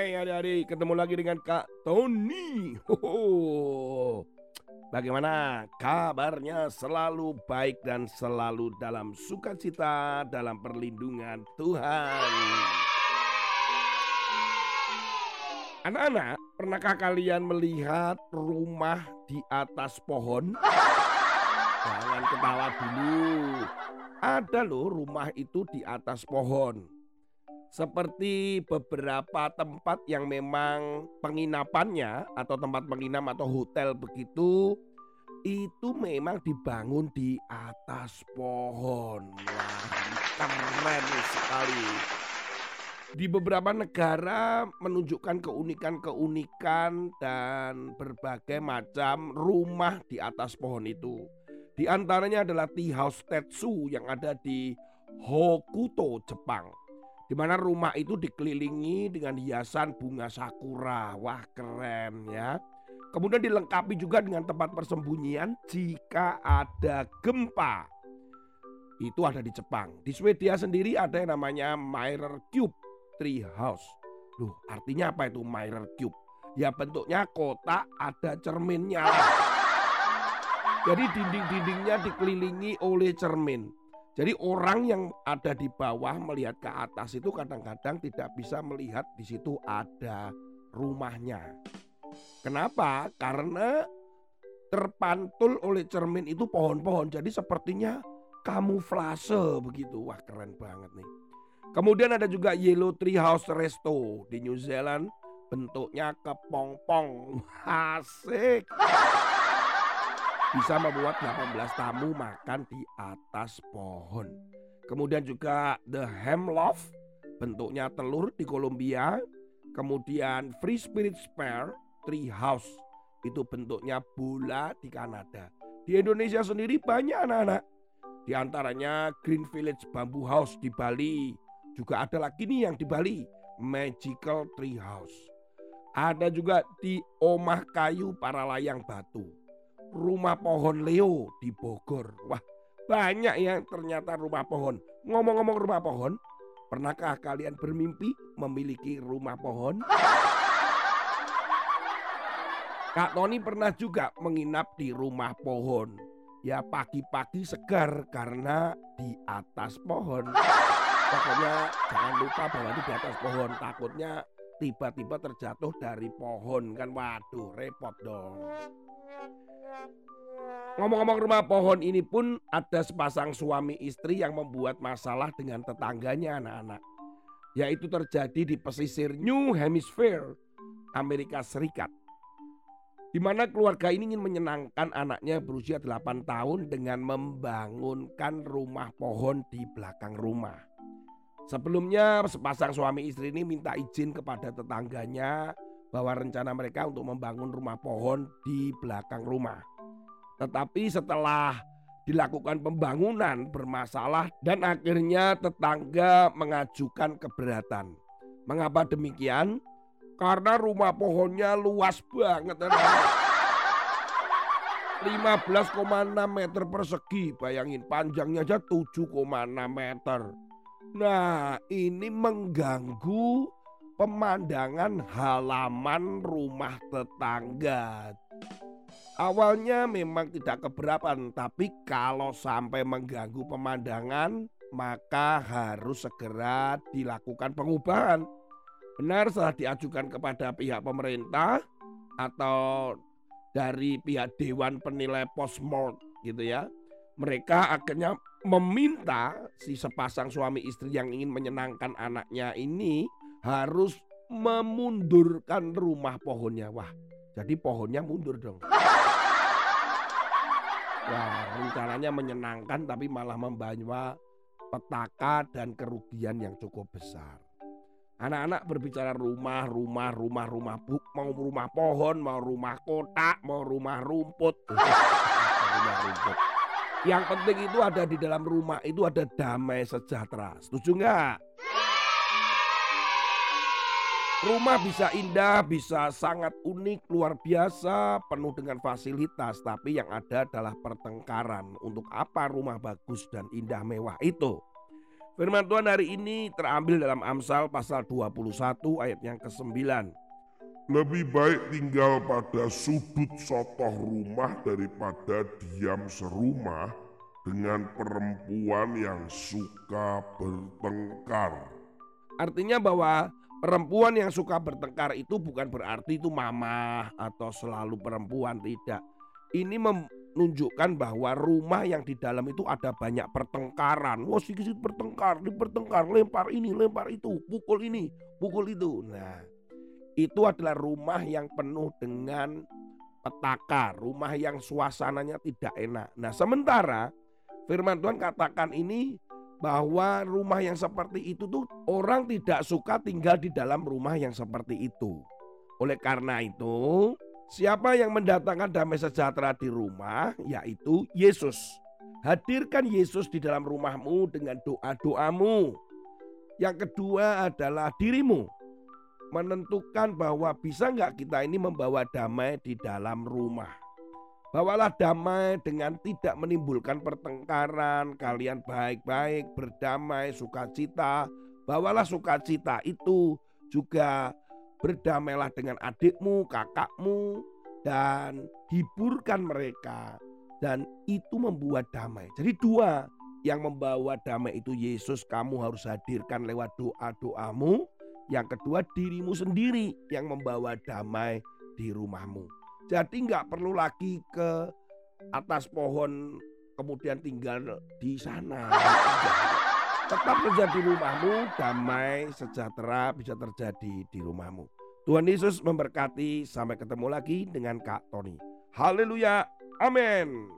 Hai adik-adik, ketemu lagi dengan Kak Tony. Hoho. Bagaimana kabarnya selalu baik dan selalu dalam sukacita dalam perlindungan Tuhan. Anak-anak, pernahkah kalian melihat rumah di atas pohon? Jangan ketawa dulu. Ada loh rumah itu di atas pohon. Seperti beberapa tempat yang memang penginapannya atau tempat penginap atau hotel begitu itu memang dibangun di atas pohon. Wah, keren sekali. Di beberapa negara menunjukkan keunikan-keunikan dan berbagai macam rumah di atas pohon itu. Di antaranya adalah Tea House Tetsu yang ada di Hokuto, Jepang di mana rumah itu dikelilingi dengan hiasan bunga sakura. Wah, keren ya. Kemudian dilengkapi juga dengan tempat persembunyian jika ada gempa. Itu ada di Jepang. Di Swedia sendiri ada yang namanya Mirror Cube Tree House. Loh, artinya apa itu Mirror Cube? Ya bentuknya kotak ada cerminnya. Jadi dinding-dindingnya dikelilingi oleh cermin. Jadi orang yang ada di bawah melihat ke atas itu kadang-kadang tidak bisa melihat di situ ada rumahnya. Kenapa? Karena terpantul oleh cermin itu pohon-pohon. Jadi sepertinya kamuflase begitu. Wah keren banget nih. Kemudian ada juga Yellow Tree House Resto di New Zealand. Bentuknya kepompong. Asik bisa membuat 18 tamu makan di atas pohon. Kemudian juga The Hemloft, bentuknya telur di Kolombia. Kemudian Free Spirit Spare Tree House, itu bentuknya bola di Kanada. Di Indonesia sendiri banyak anak-anak. Di antaranya Green Village Bamboo House di Bali. Juga ada lagi nih yang di Bali, Magical Tree House. Ada juga di Omah Kayu para layang Batu rumah pohon Leo di Bogor. Wah, banyak ya ternyata rumah pohon. Ngomong-ngomong rumah pohon, pernahkah kalian bermimpi memiliki rumah pohon? Kak Tony pernah juga menginap di rumah pohon. Ya pagi-pagi segar karena di atas pohon. Pokoknya jangan lupa bahwa di atas pohon. Takutnya tiba-tiba terjatuh dari pohon kan. Waduh repot dong. Ngomong-ngomong rumah pohon ini pun ada sepasang suami istri yang membuat masalah dengan tetangganya anak-anak. Yaitu terjadi di pesisir New Hemisphere, Amerika Serikat. Di mana keluarga ini ingin menyenangkan anaknya berusia 8 tahun dengan membangunkan rumah pohon di belakang rumah. Sebelumnya sepasang suami istri ini minta izin kepada tetangganya bahwa rencana mereka untuk membangun rumah pohon di belakang rumah. Tetapi setelah dilakukan pembangunan bermasalah dan akhirnya tetangga mengajukan keberatan. Mengapa demikian? Karena rumah pohonnya luas banget. 15,6 meter persegi, bayangin panjangnya aja 7,6 meter. Nah ini mengganggu pemandangan halaman rumah tetangga. Awalnya memang tidak keberatan, tapi kalau sampai mengganggu pemandangan, maka harus segera dilakukan pengubahan. Benar setelah diajukan kepada pihak pemerintah atau dari pihak Dewan Penilai Postmort gitu ya. Mereka akhirnya meminta si sepasang suami istri yang ingin menyenangkan anaknya ini harus memundurkan rumah pohonnya. Wah, jadi pohonnya mundur dong. Wah, rencananya menyenangkan tapi malah membawa petaka dan kerugian yang cukup besar. Anak-anak berbicara rumah, rumah, rumah, rumah, buk, mau rumah pohon, mau rumah kotak, mau rumah rumput. rumah rumput. Yang penting itu ada di dalam rumah itu ada damai sejahtera. Setuju nggak? Rumah bisa indah, bisa sangat unik, luar biasa, penuh dengan fasilitas, tapi yang ada adalah pertengkaran. Untuk apa rumah bagus dan indah mewah itu? Firman Tuhan hari ini terambil dalam Amsal pasal 21 ayat yang ke-9. Lebih baik tinggal pada sudut sotoh rumah daripada diam serumah dengan perempuan yang suka bertengkar. Artinya bahwa perempuan yang suka bertengkar itu bukan berarti itu mama atau selalu perempuan tidak. Ini menunjukkan bahwa rumah yang di dalam itu ada banyak pertengkaran. Wah, sedikit bertengkar, dipertengkar, lempar ini, lempar itu, pukul ini, pukul itu. Nah, itu adalah rumah yang penuh dengan petaka, rumah yang suasananya tidak enak. Nah, sementara Firman Tuhan katakan ini bahwa rumah yang seperti itu tuh orang tidak suka tinggal di dalam rumah yang seperti itu. Oleh karena itu, siapa yang mendatangkan damai sejahtera di rumah yaitu Yesus. Hadirkan Yesus di dalam rumahmu dengan doa-doamu. Yang kedua adalah dirimu. Menentukan bahwa bisa nggak kita ini membawa damai di dalam rumah. Bawalah damai dengan tidak menimbulkan pertengkaran. Kalian baik-baik, berdamai, sukacita. Bawalah sukacita itu juga berdamailah dengan adikmu, kakakmu, dan hiburkan mereka. Dan itu membuat damai. Jadi dua yang membawa damai itu Yesus kamu harus hadirkan lewat doa-doamu. Yang kedua dirimu sendiri yang membawa damai di rumahmu. Jadi nggak perlu lagi ke atas pohon kemudian tinggal di sana. Tetap menjadi rumahmu, damai, sejahtera bisa terjadi di rumahmu. Tuhan Yesus memberkati. Sampai ketemu lagi dengan Kak Tony. Haleluya. Amin.